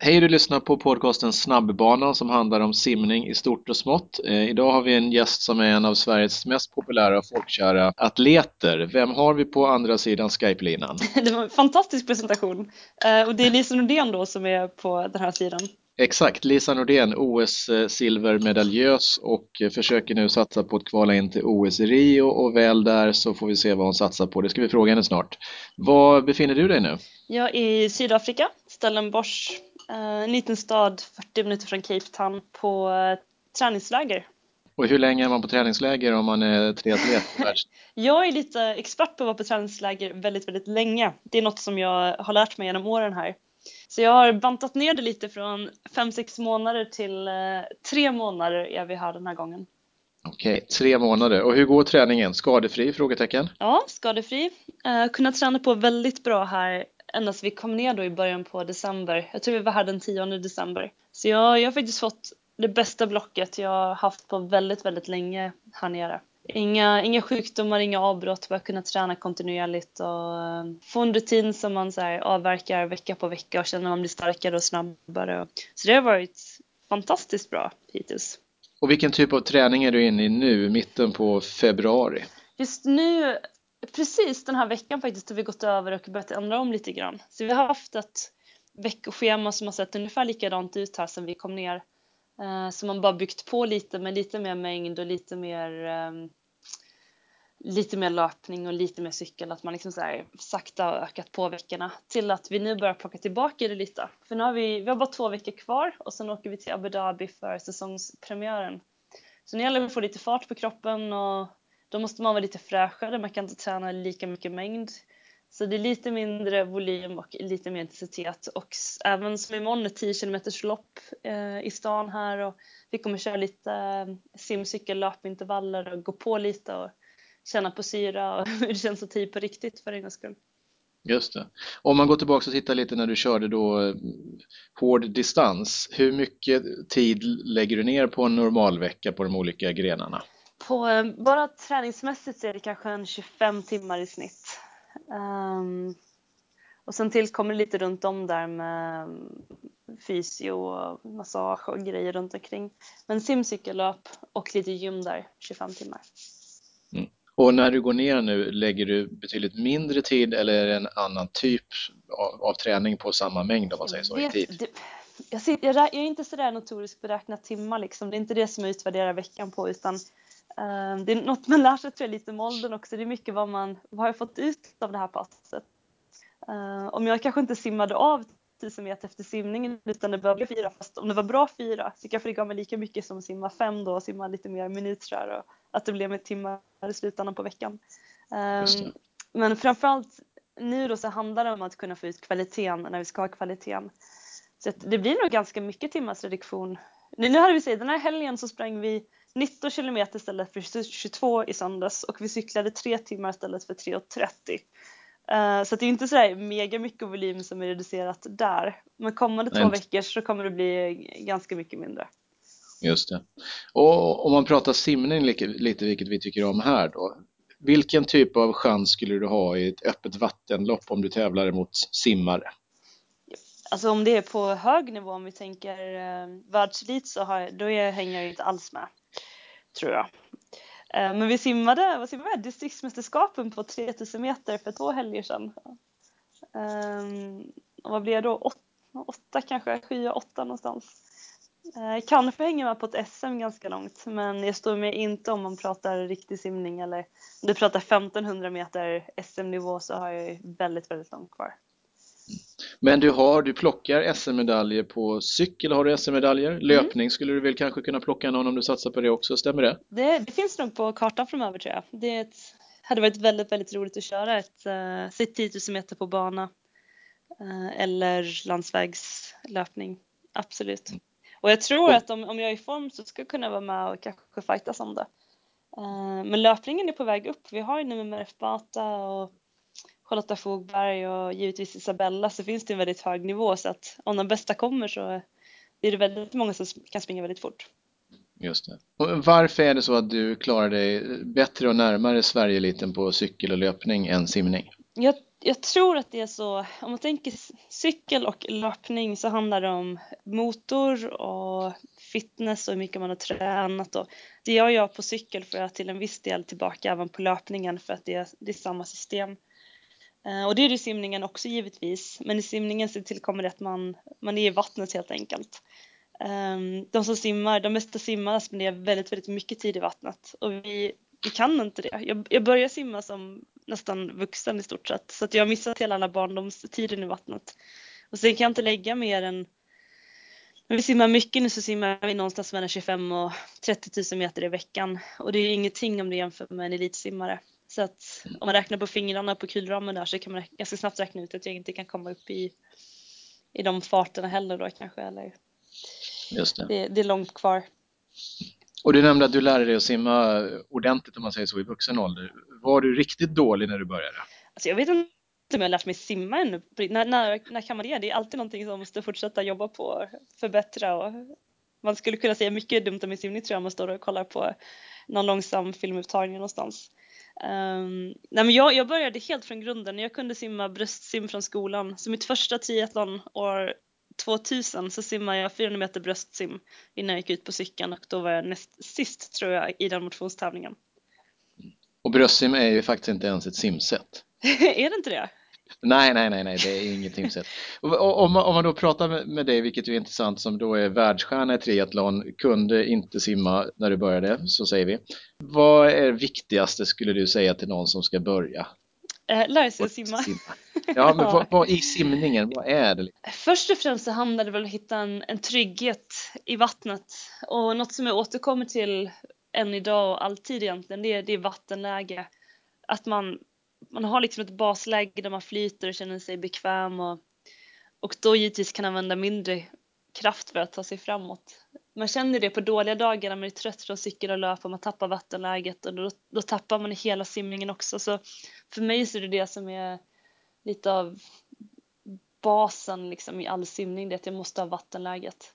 Hej, du lyssnar på podcasten Snabbbanan som handlar om simning i stort och smått. Eh, idag har vi en gäst som är en av Sveriges mest populära och folkkära atleter. Vem har vi på andra sidan Skype-linan? Det var en fantastisk presentation. Eh, och det är Lisa Nordén då som är på den här sidan. Exakt, Lisa Nordén, OS-silvermedaljös och försöker nu satsa på att kvala in till OS i Rio och väl där så får vi se vad hon satsar på. Det ska vi fråga henne snart. Var befinner du dig nu? Jag är i Sydafrika, Stellenbosch, eh, en liten stad 40 minuter från Cape Town på eh, träningsläger. Och hur länge är man på träningsläger om man är triatlet? jag är lite expert på att vara på träningsläger väldigt, väldigt länge. Det är något som jag har lärt mig genom åren här. Så jag har bantat ner det lite från 5-6 månader till 3 eh, månader är vi här den här gången. Okej, tre månader. Och hur går träningen? Skadefri? Frågetecken? Ja, skadefri. Uh, kunnat träna på väldigt bra här ända vi kom ner då i början på december. Jag tror vi var här den 10 december. Så jag, jag har faktiskt fått det bästa blocket jag har haft på väldigt, väldigt länge här nere. Inga, inga sjukdomar, inga avbrott, bara kunna träna kontinuerligt och eh, få en rutin som man så här, avverkar vecka på vecka och känner att man blir starkare och snabbare. Så det har varit fantastiskt bra hittills. Och vilken typ av träning är du inne i nu, mitten på februari? Just nu, precis den här veckan faktiskt har vi gått över och börjat ändra om lite grann. Så vi har haft ett veckoschema som har sett ungefär likadant ut här sen vi kom ner. Eh, så man bara byggt på lite med lite mer mängd och lite mer ehm, lite mer löpning och lite mer cykel, att man liksom så här sakta har ökat på veckorna till att vi nu börjar plocka tillbaka det lite. För nu har vi, vi har bara två veckor kvar och sen åker vi till Abu Dhabi för säsongspremiären. Så nu gäller det att få lite fart på kroppen och då måste man vara lite fräschare, man kan inte träna lika mycket mängd. Så det är lite mindre volym och lite mer intensitet och även som imorgon ett 10 km lopp eh, i stan här och vi kommer köra lite eh, simcykel, löpintervaller och gå på lite och känna på syra och hur det känns att ta i på riktigt för en gångs skull. Just det. Om man går tillbaka och tittar lite när du körde då eh, hård distans, hur mycket tid lägger du ner på en normalvecka på de olika grenarna? På, eh, bara träningsmässigt så är det kanske en 25 timmar i snitt. Um, och sen tillkommer lite runt om där med mm, fysio och massage och grejer runt omkring. Men simcykellöp och lite gym där, 25 timmar. Mm. Och när du går ner nu, lägger du betydligt mindre tid eller är det en annan typ av, av träning på samma mängd om man säger så vet, i tid? Det, jag, ser, jag, jag, är inte sådär notorisk beräkna timmar liksom. Det är inte det som jag utvärderar veckan på utan det är något man lär sig tror jag lite med åldern också. Det är mycket vad man, vad har jag fått ut av det här passet? Uh, om jag kanske inte simmade av 1000 meter efter simningen utan det bli fyra fast om det var bra fyra så kanske det gav mig lika mycket som att simma fem då och simma lite mer minuter och att det blev med timmar i slutändan på veckan. Um, men framförallt nu då så handlar det om att kunna få ut kvaliteten när vi ska ha kvaliteten. Så det blir nog ganska mycket timmars reduktion. Nu, nu hade vi sagt, den här helgen så sprang vi 19 kilometer istället för 22 i söndags och vi cyklade 3 timmar istället för 3.30. Uh, så det är inte sådär mega mycket volym som är reducerat där. Men kommande två veckor så kommer det bli ganska mycket mindre. Just det. Och om man pratar simning lite, vilket vi tycker om här då. Vilken typ av chans skulle du ha i ett öppet vattenlopp om du tävlar mot simmare? Alltså om det är på hög nivå, om vi tänker eh, världselit så har, då är, hänger jag inte alls med. Tror jag. Eh, men vi simmade, vad simmade vi? distriktsmästerskapen på 3000 meter för två helger sedan. Um, och vad blir jag då? Åtta, åtta kanske, sju, åtta någonstans. Eh, uh, kanske hänger med på ett SM ganska långt men jag står mig inte om man pratar riktig simning eller om du pratar 1500 meter SM-nivå så har jag väldigt, väldigt långt kvar. Men du har, du plockar SM-medaljer på cykel, har du SM-medaljer? Mm. Löpning skulle du väl kanske kunna plocka någon om du satsar på det också, stämmer det? Det, det finns nog på kartan framöver tror jag. Det ett, hade varit väldigt, väldigt roligt att köra ett, uh, 10 000 meter på bana uh, eller landsvägslöpning, absolut. Mm. Och jag tror att om, om jag är i form så ska jag kunna vara med och kanske fightas om det. Uh, men löpningen är på väg upp. Vi har ju nu med Merf Bata och Charlotta Fogberg och givetvis Isabella så finns det en väldigt hög nivå så att om de bästa kommer så är det väldigt många som kan springa väldigt fort. Just det. Och varför är det så att du klarar dig bättre och närmare Sverigeliten på cykel och löpning än simning? Jag, jag, tror att det är så, om man tänker cykel och löpning så handlar det om motor och fitness och hur mycket man har tränat och det gör jag på cykel för jag till en viss del tillbaka även på löpningen för att det är, det är samma system. Eh, och det är det i simningen också givetvis, men i simningen så tillkommer det att man, man är i vattnet helt enkelt. Ehm, de som simmar, de mesta simmarna spenderar väldigt, väldigt mycket tid i vattnet och vi, vi kan inte det. Jag, jag började simma som nästan vuxen i stort sett så att jag har missat hela den barndomstiden i vattnet. Och sen kan jag inte lägga mer än när vi simmar mycket nu så simmar vi någonstans mellan 25 och 30 000 meter i veckan och det är ingenting om du jämför med en elitsimmare. Så att om man räknar på fingrarna på kulramen där så kan man ganska snabbt räkna ut att jag inte kan komma upp i, i de farterna heller då kanske. Eller, Just det. Det, det är långt kvar. Och du nämnde att du lärde dig att simma ordentligt om man säger så i vuxen ålder. Var du riktigt dålig när du började? Alltså jag vet inte om jag har lärt mig simma ännu. När, när, när kan man det? Det är alltid någonting som man måste fortsätta jobba på och förbättra. Och man skulle kunna säga mycket dumt om min simning tror jag om man står och kollar på någon långsam filmupptagning någonstans. Um, nej men jag, jag började helt från grunden. Jag kunde simma bröstsim från skolan. Så mitt första triathlon år 2000 så simmade jag 400 meter bröstsim innan jag gick ut på cykeln och då var jag näst sist tror jag i den motionstävlingen. Och bröstsim är ju faktiskt inte ens ett simsätt. är det inte det? Nej, nej, nej, nej, det är inget simsätt. Om om man då pratar med dig, vilket är intressant, som då är världsstjärna i triathlon, kunde inte simma när du började, så säger vi. Vad är det viktigaste skulle du säga till någon som ska börja? Eh, lära sig att simma. simma. Ja, men vad, vad, i simningen, vad är det? Först och främst så handlar det väl om att hitta en, en trygghet i vattnet och något som jag återkommer till än idag och alltid egentligen, det är, det är vattenläge. Att man, man har liksom ett basläge där man flyter och känner sig bekväm och, och då givetvis kan använda mindre kraft för att ta sig framåt. Man känner det på dåliga dagar när man är trött från cykel och löp och man tappar vattenläget och då, då tappar man hela simningen också. Så för mig så är det det som är lite av basen liksom i all simning, det är att jag måste ha vattenläget.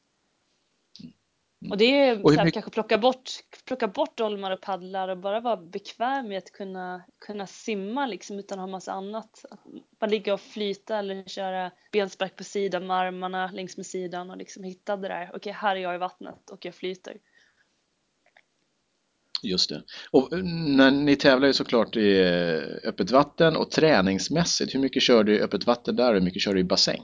Mm. Och det är och mycket... kanske plocka bort, plocka bort dolmar och paddlar och bara vara bekväm med att kunna, kunna simma liksom utan att ha massa annat. Att bara ligga och flyta eller köra benspark på sidan med armarna längs med sidan och liksom hitta det där. Okej, här är jag i vattnet och jag flyter. Just det. Och när ni tävlar ju såklart i eh, öppet vatten och träningsmässigt, hur mycket kör du i öppet vatten där och hur mycket kör du i bassäng?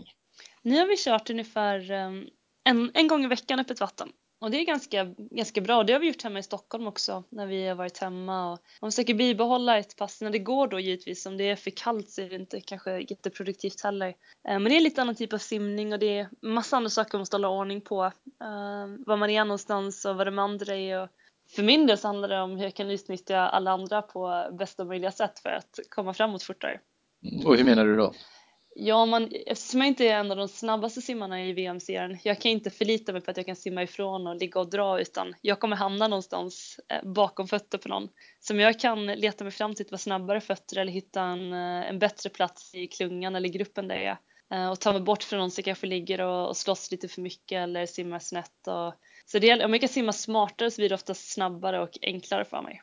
Nu har vi kört ungefär ehm, en, en gång i veckan öppet vatten och det är ganska, ganska bra. Det har vi gjort hemma i Stockholm också när vi har varit hemma. Och man försöker bibehålla ett pass när det går då givetvis. Om det är för kallt så är det inte kanske jätteproduktivt heller. Eh, men det är lite annan typ av simning och det är massa andra saker man måste hålla ordning på. Eh, var man är någonstans och vad de andra är. Och för min del så handlar det om hur jag kan utnyttja alla andra på bästa möjliga sätt för att komma framåt fortare. Och hur menar du då? Ja, man, eftersom jag inte är en av de snabbaste simmarna i VM-serien, jag kan inte förlita mig på att jag kan simma ifrån och ligga och dra utan jag kommer hamna någonstans eh, bakom fötter på någon. Så om jag kan leta mig fram till att vara snabbare fötter eller hitta en, eh, en bättre plats i klungan eller gruppen där jag är eh, och ta mig bort från någon som kanske ligger och, och slåss lite för mycket eller simmar snett. Och, så det, om jag kan simma smartare så blir det oftast snabbare och enklare för mig.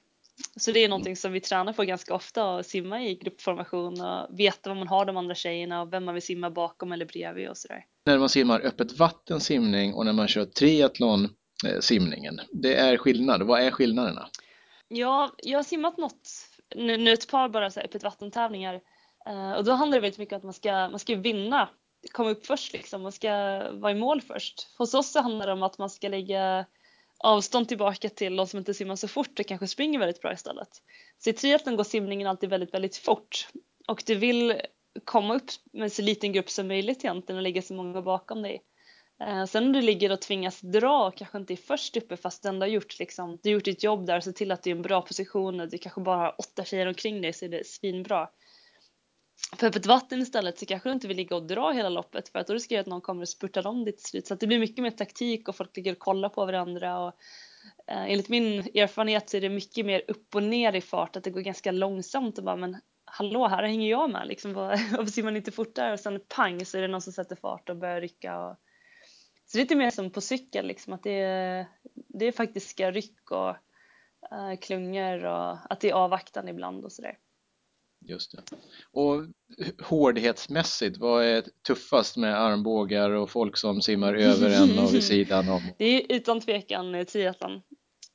Så det är någonting som vi tränar på ganska ofta, att simma i gruppformation och veta var man har de andra tjejerna och vem man vill simma bakom eller bredvid och sådär. När man simmar öppet vatten simning och när man kör triathlon eh, simningen, det är skillnad. Vad är skillnaderna? Ja, jag har simmat något, nu, nu ett par bara så öppet vattentävlingar uh, och då handlar det väldigt mycket om att man ska, man ska vinna, komma upp först liksom, man ska vara i mål först. Hos oss så handlar det om att man ska lägga avstånd tillbaka till de som inte simmar så fort och kanske springer väldigt bra istället. Så i triathlon går simningen alltid väldigt, väldigt fort och du vill komma upp med så liten grupp som möjligt egentligen och lägga så många bakom dig. Eh, sen om du ligger och tvingas dra och kanske inte är först uppe fast du ändå har gjort, liksom, du har gjort ditt jobb där och se till att du är i en bra position och du kanske bara har åtta tjejer omkring dig så är det svinbra. För öppet vatten istället så kanske du inte vill ligga och dra hela loppet för att då riskerar du att någon kommer och spurtar om ditt slut. Så att det blir mycket mer taktik och folk ligger och kollar på varandra. Och, eh, enligt min erfarenhet så är det mycket mer upp och ner i fart, att det går ganska långsamt och bara men hallå här hänger jag med liksom. Varför ser man inte fortare? Och sen pang så är det någon som sätter fart och börjar rycka. Och... Så det är lite mer som på cykel liksom att det är, det är faktiska ryck och eh, klungor och att det är avvaktande ibland och sådär. Just det. Och hårdhetsmässigt, vad är tuffast med armbågar och folk som simmar över en och vid sidan om? Det är utan tvekan triathlon.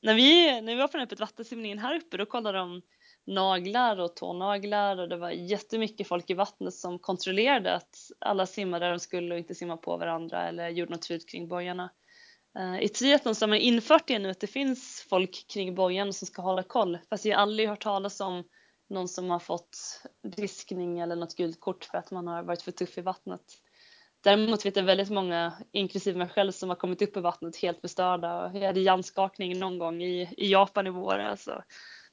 När vi, när vi var på den öppet vattensimningen här uppe då kollade de naglar och tånaglar och det var jättemycket folk i vattnet som kontrollerade att alla simmade där de skulle och inte simma på varandra eller gjorde något fult kring bojarna. Eh, I triathlon så har man infört det nu att det finns folk kring bojan som ska hålla koll fast jag har aldrig hört talas om någon som har fått diskning eller något gult kort för att man har varit för tuff i vattnet. Däremot vet jag väldigt många, inklusive mig själv, som har kommit upp i vattnet helt förstörda. Jag hade hjärnskakning någon gång i, i Japan i vår. Alltså,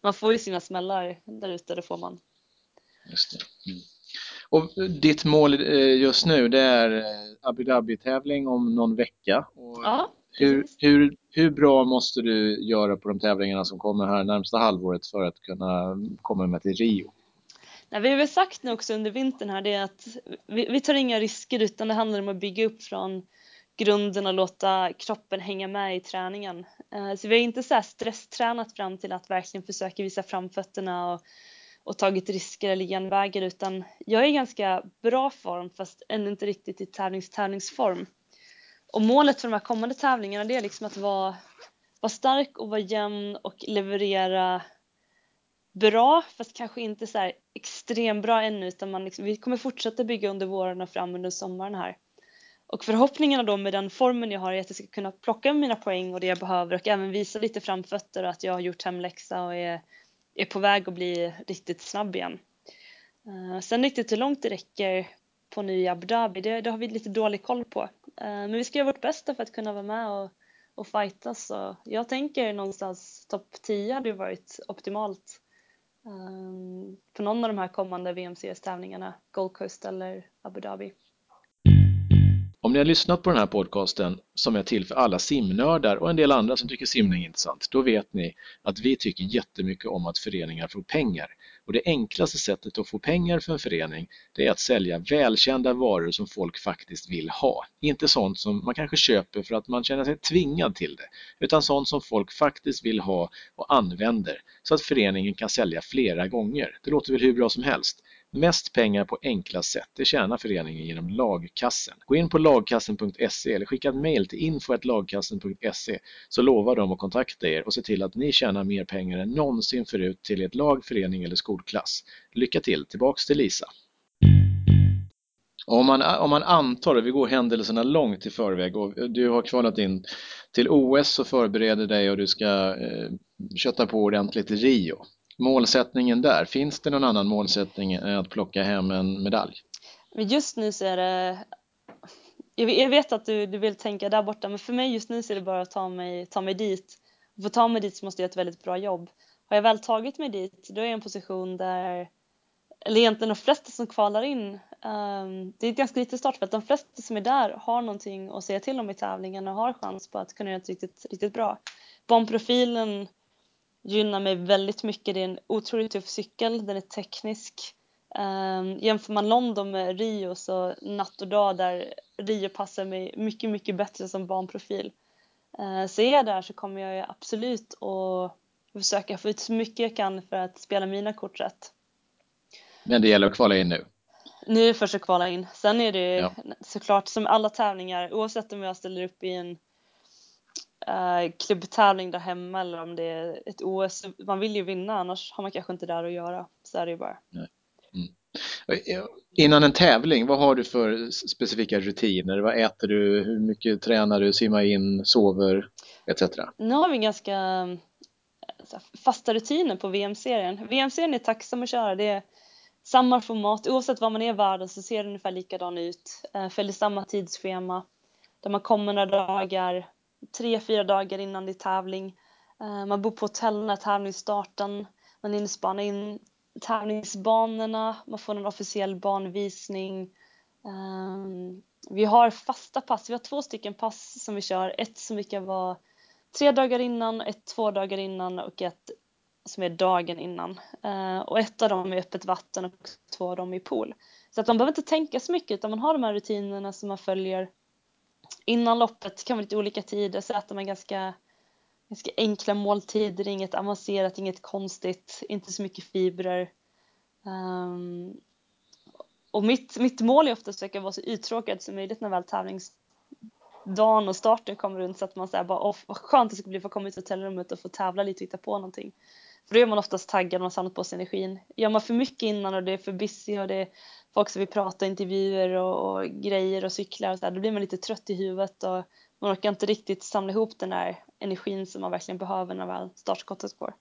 man får ju sina smällar där ute, det får man. Just det. Mm. Och ditt mål eh, just nu det är eh, Abu Dhabi-tävling om någon vecka. Och ja, hur, hur, hur bra måste du göra på de tävlingarna som kommer här närmsta halvåret för att kunna komma med till Rio? Nej, vi har väl sagt nu också under vintern här det är att vi, vi tar inga risker utan det handlar om att bygga upp från grunden och låta kroppen hänga med i träningen. Eh, så vi har inte så stresstränat fram till att verkligen försöka visa framfötterna och, och tagit risker eller genvägar utan jag är i ganska bra form fast ännu inte riktigt i tävlings-tävlingsform. Och målet för de här kommande tävlingarna det är liksom att vara, vara stark och vara jämn och leverera bra fast kanske inte så här extremt bra ännu utan man liksom, vi kommer fortsätta bygga under våren och fram under sommaren här. Och förhoppningarna då med den formen jag har är att jag ska kunna plocka mina poäng och det jag behöver och även visa lite framfötter och att jag har gjort hemläxa och är, är på väg att bli riktigt snabb igen. Uh, sen riktigt hur långt det räcker på ny Abu Dhabi, det, det har vi lite dålig koll på. Eh, men vi ska göra vårt bästa för att kunna vara med och, och fightas. Så jag tänker någonstans topp 10 hade varit optimalt ehm, på någon av de här kommande VMCS-tävlingarna, Gold Coast eller Abu Dhabi. Om ni har lyssnat på den här podcasten som är till för alla simnördar och en del andra som tycker simning är intressant, då vet ni att vi tycker jättemycket om att föreningar får pengar. Och det enklaste sättet att få pengar för en förening, det är att sälja välkända varor som folk faktiskt vill ha. Inte sånt som man kanske köper för att man känner sig tvingad till det, utan sånt som folk faktiskt vill ha och använder, så att föreningen kan sälja flera gånger. Det låter väl hur bra som helst. Mest pengar på enklast sätt, det tjänar föreningen genom lagkassen. Gå in på lagkassen.se eller skicka ett mejl till info.lagkassen.se så lovar de att kontakta er och se till att ni tjänar mer pengar än någonsin förut till ert lag, förening eller skolklass. Lycka till! Tillbaks till Lisa. Om man, om man antar, vi går händelserna långt i förväg och du har kvalat in till OS och förbereder dig och du ska eh, kötta på ordentligt i Rio målsättningen där? Finns det någon annan målsättning än att plocka hem en medalj? Just nu så är det jag vet att du, du vill tänka där borta men för mig just nu så är det bara att ta mig, ta mig dit. För att ta mig dit så måste jag göra ett väldigt bra jobb. Har jag väl tagit mig dit då är jag i en position där, eller egentligen de flesta som kvalar in, um, det är ett ganska litet startfält, de flesta som är där har någonting att säga till om i tävlingen och har chans på att kunna göra ett riktigt, riktigt bra. Banprofilen gynnar mig väldigt mycket. Det är en otroligt tuff cykel, den är teknisk. Um, jämför man London med Rio så natt och dag där Rio passar mig mycket, mycket bättre som banprofil. Uh, så är jag där så kommer jag absolut att försöka få ut så mycket jag kan för att spela mina kort rätt. Men det gäller att kvala in nu? Nu är det först att kvala in. Sen är det ja. såklart som alla tävlingar, oavsett om jag ställer upp i en uh, klubbtävling där hemma eller om det är ett OS. Man vill ju vinna annars har man kanske inte där att göra. Så är det ju bara. Mm. Innan en tävling, vad har du för specifika rutiner? Vad äter du? Hur mycket tränar du? Simmar in? Sover? Etc. Nu har vi ganska fasta rutiner på VM-serien. VM-serien är tacksam att köra. Det är samma format. Oavsett var man är i världen så ser det ungefär likadan ut. Eh, följer samma tidsschema. Där man kommer några dagar, tre, fyra dagar innan det är tävling. Eh, man bor på hotell när tävlingsstarten. Man hinner spana in tävlingsbanorna. Man får en officiell banvisning. Eh, vi har fasta pass. Vi har två stycken pass som vi kör. Ett som vi kan vara tre dagar innan, ett två dagar innan och ett som är dagen innan. Eh, och ett av dem är öppet vatten och två av dem är pool. Så att man behöver inte tänka så mycket utan man har de här rutinerna som man följer innan loppet kan vara lite olika tider så äter man ganska, ganska enkla måltider, inget avancerat, inget konstigt, inte så mycket fibrer. Um, och mitt, mitt mål är ofta att försöka vara så uttråkad som möjligt när väl tävlingsdagen och starten kommer runt så att man säger bara åh vad skönt det ska bli för att komma ut i hotellrummet och få tävla lite och hitta på någonting. För då är man oftast taggad och samlat på sig energin. Gör man för mycket innan och det är för busy och det är folk som vill prata, intervjuer och, och grejer och cyklar och så där, då blir man lite trött i huvudet och man orkar inte riktigt samla ihop den där energin som man verkligen behöver när väl startskottet går.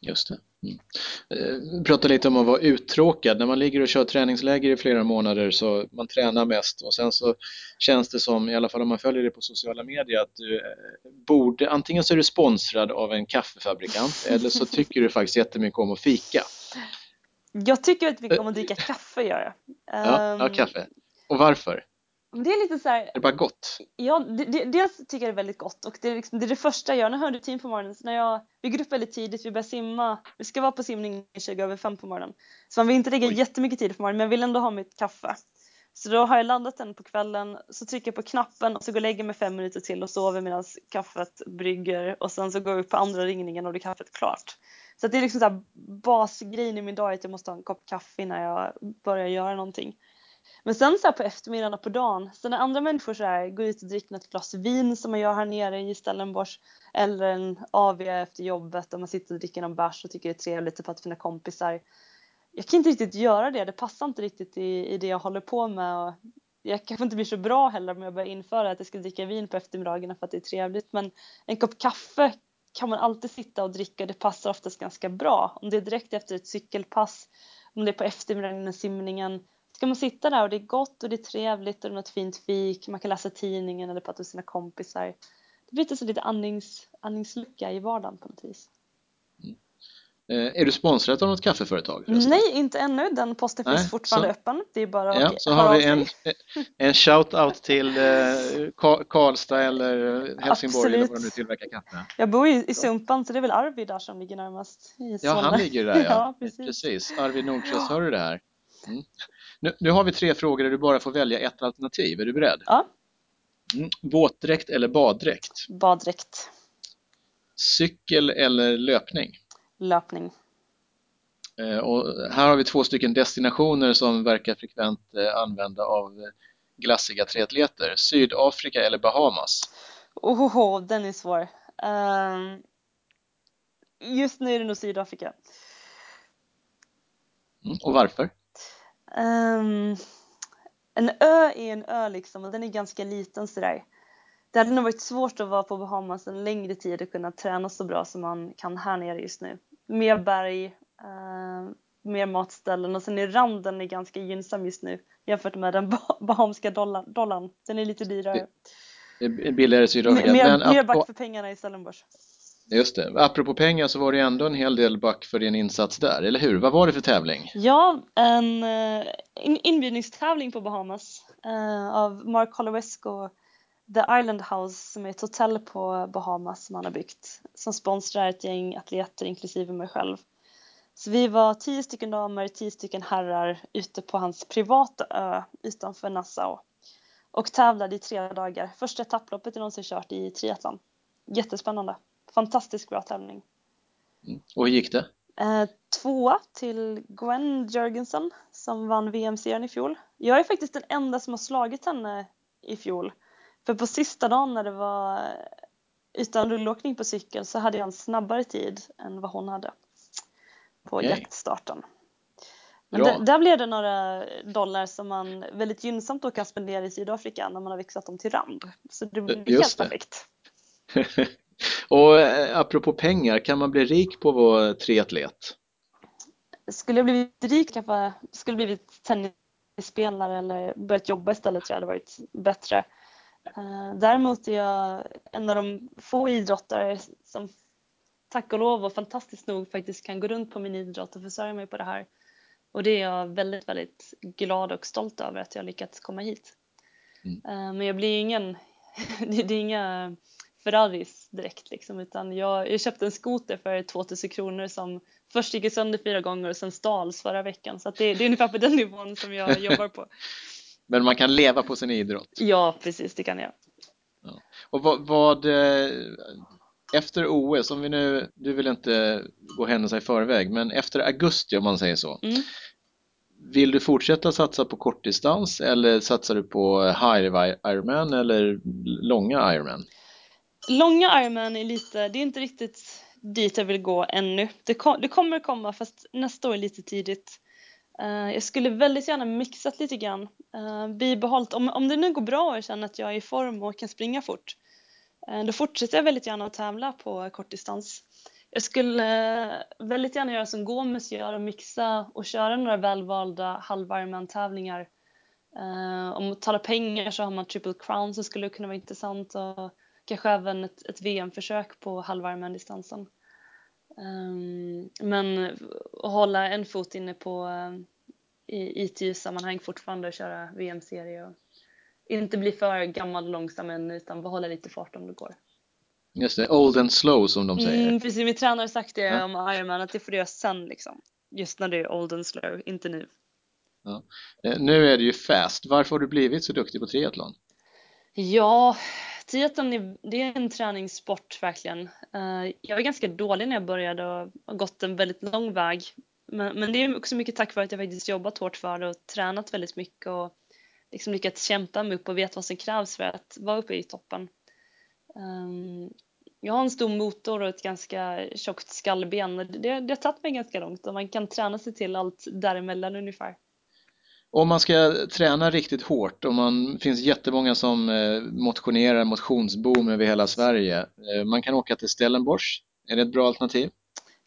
Just det. Mm. Eh, prata lite om att vara uttråkad. När man ligger och kör träningsläger i flera månader så man tränar mest och sen så känns det som, i alla fall om man följer det på sociala medier, att du eh, borde, antingen så är du sponsrad av en kaffefabrikant eller så tycker du faktiskt jättemycket om att fika. Jag tycker att vi kommer att dricka kaffe gör jag. Ja, ja, ehm, kaffe. Och varför? Det är lite så här, Är det bara gott? Ja, det, det, dels tycker jag det är väldigt gott och det är, liksom, det, är det första jag gör. När jag hör rutin på morgonen, när jag, vi går upp väldigt tidigt, vi börjar simma, vi ska vara på simning 20 över 5 på morgonen. Så man vill inte lägga Oj. jättemycket tid på morgonen men jag vill ändå ha mitt kaffe. Så då har jag laddat den på kvällen, så trycker jag på knappen och så går jag och lägger mig fem minuter till och sover medan kaffet brygger och sen så går jag upp på andra ringningen och då är kaffet klart. Så det är liksom så basgrejen i min dag att jag måste ha en kopp kaffe innan jag börjar göra någonting. Men sen så här på eftermiddagen och på dagen, så när andra människor så här går ut och dricker ett glas vin som man gör här nere i Stellenbosch eller en AV efter jobbet och man sitter och dricker någon bärs och tycker det är trevligt och pratar med sina kompisar. Jag kan inte riktigt göra det, det passar inte riktigt i, i det jag håller på med och jag kanske inte blir så bra heller om jag börjar införa att jag ska dricka vin på eftermiddagarna för att det är trevligt men en kopp kaffe kan man alltid sitta och dricka och det passar oftast ganska bra. Om det är direkt efter ett cykelpass, om det är på eftermiddagen när simningen ska man sitta där och det är gott och det är trevligt och det är något fint fik, man kan läsa tidningen eller prata med sina kompisar. Det blir lite, lite andnings, andningslucka i vardagen på något vis. Mm. Eh, är du sponsrad av något kaffeföretag? Förresten? Nej, inte ännu. Den posten Nej, finns fortfarande så, öppen. Det är bara ja, Så har vi en, en shout-out till eh, Karlstad eller Helsingborg Absolut. eller var de nu tillverkar kaffe. Jag bor i, i Sumpan så det är väl Arvid där som ligger närmast. I ja, han ligger där ja. ja precis. precis. Arvid Nordqvist, hör du det här? Mm. Nu, nu, har vi tre frågor där du bara får välja ett alternativ. Är du beredd? Ja. Mm. Våtdräkt eller baddräkt? Baddräkt. Cykel eller löpning? Löpning. Eh, och här har vi två stycken destinationer som verkar frekvent eh, använda av glassiga triatleter. Sydafrika eller Bahamas? Oh, den är svår. Um, just nu är det nog Sydafrika. Mm, och varför? Um, en ö är en ö liksom och den är ganska liten sådär. Det hade nog varit svårt att vara på Bahamas en längre tid och kunna träna så bra som man kan här nere just nu. Mer berg, uh, mer matställen och sen är randen är ganska gynnsam just nu jämfört med den bahamska dollarn. Den är lite dyrare. Billigare Sydafrika. Mer, mer back för pengarna i Stellenbosch. Just det. Apropå pengar så var det ändå en hel del back för din insats där, eller hur? Vad var det för tävling? Ja, en, eh, en inbjudningstävling på Bahamas uh, av Mark Holowesko The Island House som är ett hotell på Bahamas som han har byggt som sponsrar ett gäng atleter inklusive mig själv. Så vi var tio stycken damer, tio stycken herrar ute på hans privata ö utanför Nassau och tävlade i tre dagar. Första etapploppet jag någonsin kört i triathlon. Jättespännande fantastiskt bra tävling. Mm. Och hur gick det? Eh, tvåa till Gwen Jörgensen som vann VM-serien i fjol. Jag är faktiskt den enda som har slagit henne i fjol. För på sista dagen när det var utan rullåkning på cykel så hade jag en snabbare tid än vad hon hade på okay. jaktstarten. Men där blev det några dollar som man väldigt gynnsamt då kan spendera i Sydafrika när man har växlat dem till rand. Så det blir helt perfekt. Och eh, apropå pengar, kan man bli rik på att vara triatlet? Skulle jag blivit rik kanske skulle blivit tennisspelare eller börjat jobba istället tror jag hade varit bättre. Eh, däremot är jag en av de få idrottare som tack och lov och fantastiskt nog faktiskt kan gå runt på min idrott och försörja mig på det här. Och det är jag väldigt, väldigt glad och stolt över att jag lyckats komma hit. Mm. Eh, men jag blir ingen, det är inga Ferraris direkt liksom utan jag, jag köpte en skoter för 2000 kronor som först gick sönder fyra gånger och sen stals förra veckan så att det, det är ungefär på den nivån som jag jobbar på. Men man kan leva på sin idrott? Ja precis det kan jag. Ja. Och vad, vad, eh, efter OS, om vi nu, du vill inte gå händelserna i förväg, men efter augusti om man säger så, mm. vill du fortsätta satsa på kortdistans eller satsar du på high Ironman eller långa Ironman? Långa Ironman är lite, det är inte riktigt dit jag vill gå ännu. Det, kom, det kommer komma fast nästa år är lite tidigt. Uh, jag skulle väldigt gärna mixat lite grann. Uh, bibehållt, om, om det nu går bra och jag känner att jag är i form och kan springa fort, uh, då fortsätter jag väldigt gärna att tävla på kortdistans. Jag skulle väldigt gärna göra som Gomes gör och mixa och köra några välvalda halv tävlingar Om man talar pengar så har man Triple Crown som skulle kunna vara intressant och kanske även ett, ett VM-försök på halv distansen. Um, men att hålla en fot inne på uh, i ITU-sammanhang fortfarande och köra VM-serie och inte bli för gammal och långsam än utan behålla lite fart om det går. Just det, old and slow som de säger. Mm, precis, min tränare har sagt det ja. om Ironman att det får du göra sen liksom. Just när det är old and slow, inte nu. Ja. Eh, nu är det ju fast. Varför har du blivit så duktig på triathlon? Ja, triathlon är, det är en träningssport verkligen. Eh, jag var ganska dålig när jag började och har gått en väldigt lång väg. Men, men det är också mycket tack vare att jag faktiskt jobbat hårt för det och tränat väldigt mycket och liksom lyckats kämpa mig upp och vet vad som krävs för att vara uppe i toppen. Ehm, jag har en stor motor och ett ganska tjockt skallben. Det, det har tagit mig ganska långt och man kan träna sig till allt däremellan ungefär. Om man ska träna riktigt hårt och man finns jättemånga som eh, motionerar motionsboom över hela Sverige. Eh, man kan åka till Stellenbosch. Är det ett bra alternativ?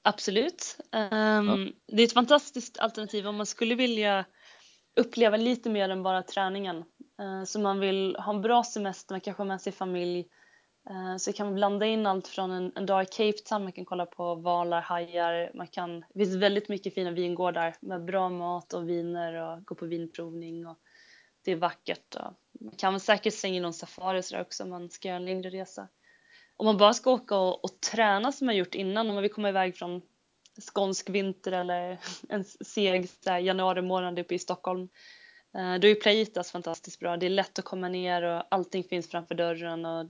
Absolut. Um, ja. Det är ett fantastiskt alternativ om man skulle vilja uppleva lite mer än bara träningen. Uh, så man vill ha en bra semester, man kanske har med sig familj Eh, så kan man blanda in allt från en, en dag i Cape Town, man kan kolla på valar, hajar, man kan, det finns väldigt mycket fina vingårdar med bra mat och viner och gå på vinprovning och det är vackert. Och man kan väl säkert slänga in någon safari så också om man ska göra en längre resa. Om man bara ska åka och, och träna som man gjort innan, om man vill komma iväg från skånsk vinter eller en seg januari månad uppe i Stockholm, eh, då är Playitas fantastiskt bra. Det är lätt att komma ner och allting finns framför dörren och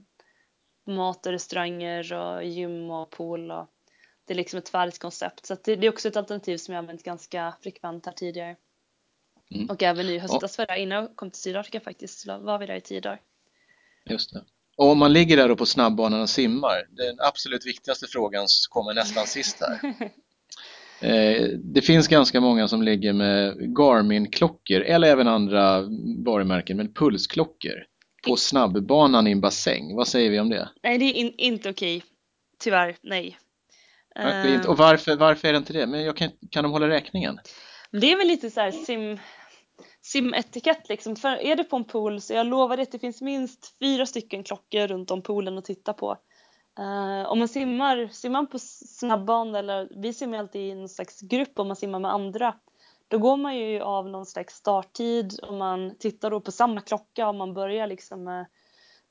mat och restauranger och gym och pool och det är liksom ett färdigt koncept. Så det, det, är också ett alternativ som jag använt ganska frekvent här tidigare. Mm. Och även i höstas jag innan jag kom till Sydafrika faktiskt, så var vi där i tio dagar. Just det. Och om man ligger där på snabbbanan och simmar, den absolut viktigaste frågan kommer nästan sist här. Eh, det finns ganska många som ligger med Garmin-klockor eller även andra varumärken med pulsklockor på snabbbanan i en bassäng. Vad säger vi om det? Nej, det är in, inte okej. Tyvärr, nej. Varför Och varför, varför är det inte det? Men jag kan, kan de hålla räkningen? Det är väl lite så här sim, simetikett liksom. För är det på en pool så jag lovar att det finns minst fyra stycken klockor runt om poolen att titta på. Uh, om man simmar, simmar på snabbban eller vi simmar alltid i en slags grupp om man simmar med andra då går man ju av någon slags starttid och man tittar då på samma klocka om man börjar liksom eh,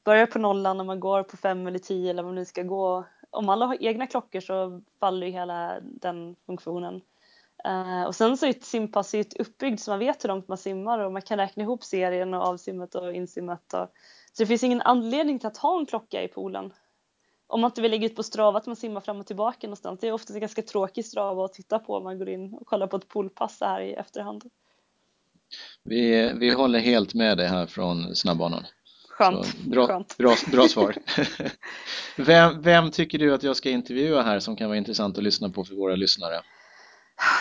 börjar på nollan och man går på fem eller tio eller vad man nu ska gå. Om alla har egna klockor så faller ju hela den funktionen. Uh, och sen så är ett simpass uppbyggt så man vet hur långt man simmar och man kan räkna ihop serien och avsimmet och insimmet. Och, så det finns ingen anledning till att ha en klocka i poolen om man inte vill lägga ut på Strava att man simmar fram och tillbaka någonstans. Det är ofta ganska tråkigt Strava att titta på om man går in och kollar på ett poolpass här i efterhand. Vi, vi håller helt med dig här från snabbbanan. Skönt. Så, bra, Skönt. Bra, bra svar. vem, vem tycker du att jag ska intervjua här som kan vara intressant att lyssna på för våra lyssnare?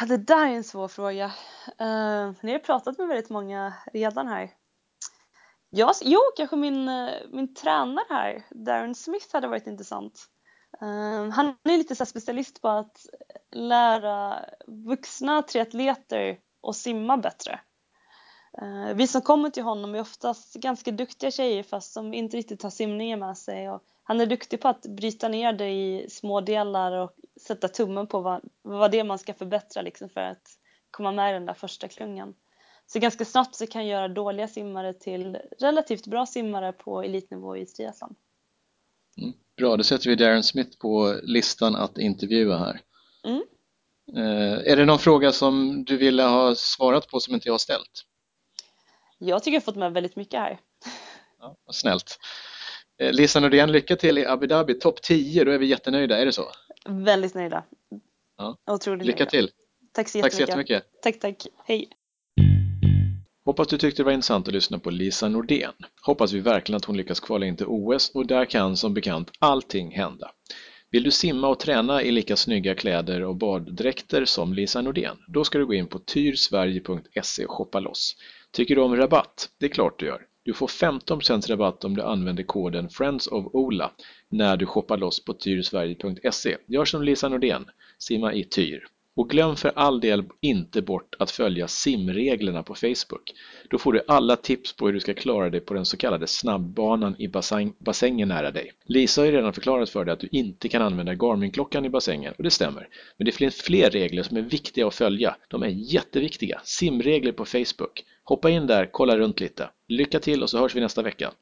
Det där är en svår fråga. Uh, ni har pratat med väldigt många redan här. Ja, jo, kanske min, eh, min tränare här, Darren Smith, hade varit intressant. Um, han är lite så specialist på att lära vuxna triatleter att simma bättre. Uh, vi som kommer till honom är oftast ganska duktiga tjejer fast som inte riktigt har simningen med sig. Och han är duktig på att bryta ner det i små delar och sätta tummen på vad, vad det är man ska förbättra liksom för att komma med i den där första klungan. Så ganska snabbt så kan jag göra dåliga simmare till relativt bra simmare på elitnivå i triathlon. Mm, bra, då sätter vi Darren Smith på listan att intervjua här. Mm. Eh, är det någon fråga som du ville ha svarat på som inte jag har ställt? Jag tycker jag fått med väldigt mycket här. Ja, snällt. Eh, Lisa Nordén, lycka till i Abu Dhabi. Topp 10, då är vi jättenöjda, är det så? Väldigt nöjda. Ja. Otroligt lycka nöjda. till. Tack så jättemycket. Tack så jättemycket. Tack, tack. Hej. Hoppas du tyckte det var intressant att lyssna på Lisa Nordén. Hoppas vi verkligen att hon lyckas kvala in till OS och där kan som bekant allting hända. Vill du simma och träna i lika snygga kläder och baddräkter som Lisa Nordén? Då ska du gå in på tyrsverige.se och shoppa loss. Tycker du om rabatt? Det är klart du gör. Du får 15% rabatt om du använder koden Friends of Ola när du shoppar loss på tyrsverige.se. Gör som Lisa Nordén, simma i Tyr. Och glöm för all del inte bort att följa simreglerna på Facebook. Då får du alla tips på hur du ska klara dig på den så kallade snabbbanan i bassäng, bassängen nära dig. Lisa har ju redan förklarat för dig att du inte kan använda Garmin-klockan i bassängen och det stämmer. Men det finns fler regler som är viktiga att följa. De är jätteviktiga. Simregler på Facebook. Hoppa in där, kolla runt lite. Lycka till och så hörs vi nästa vecka.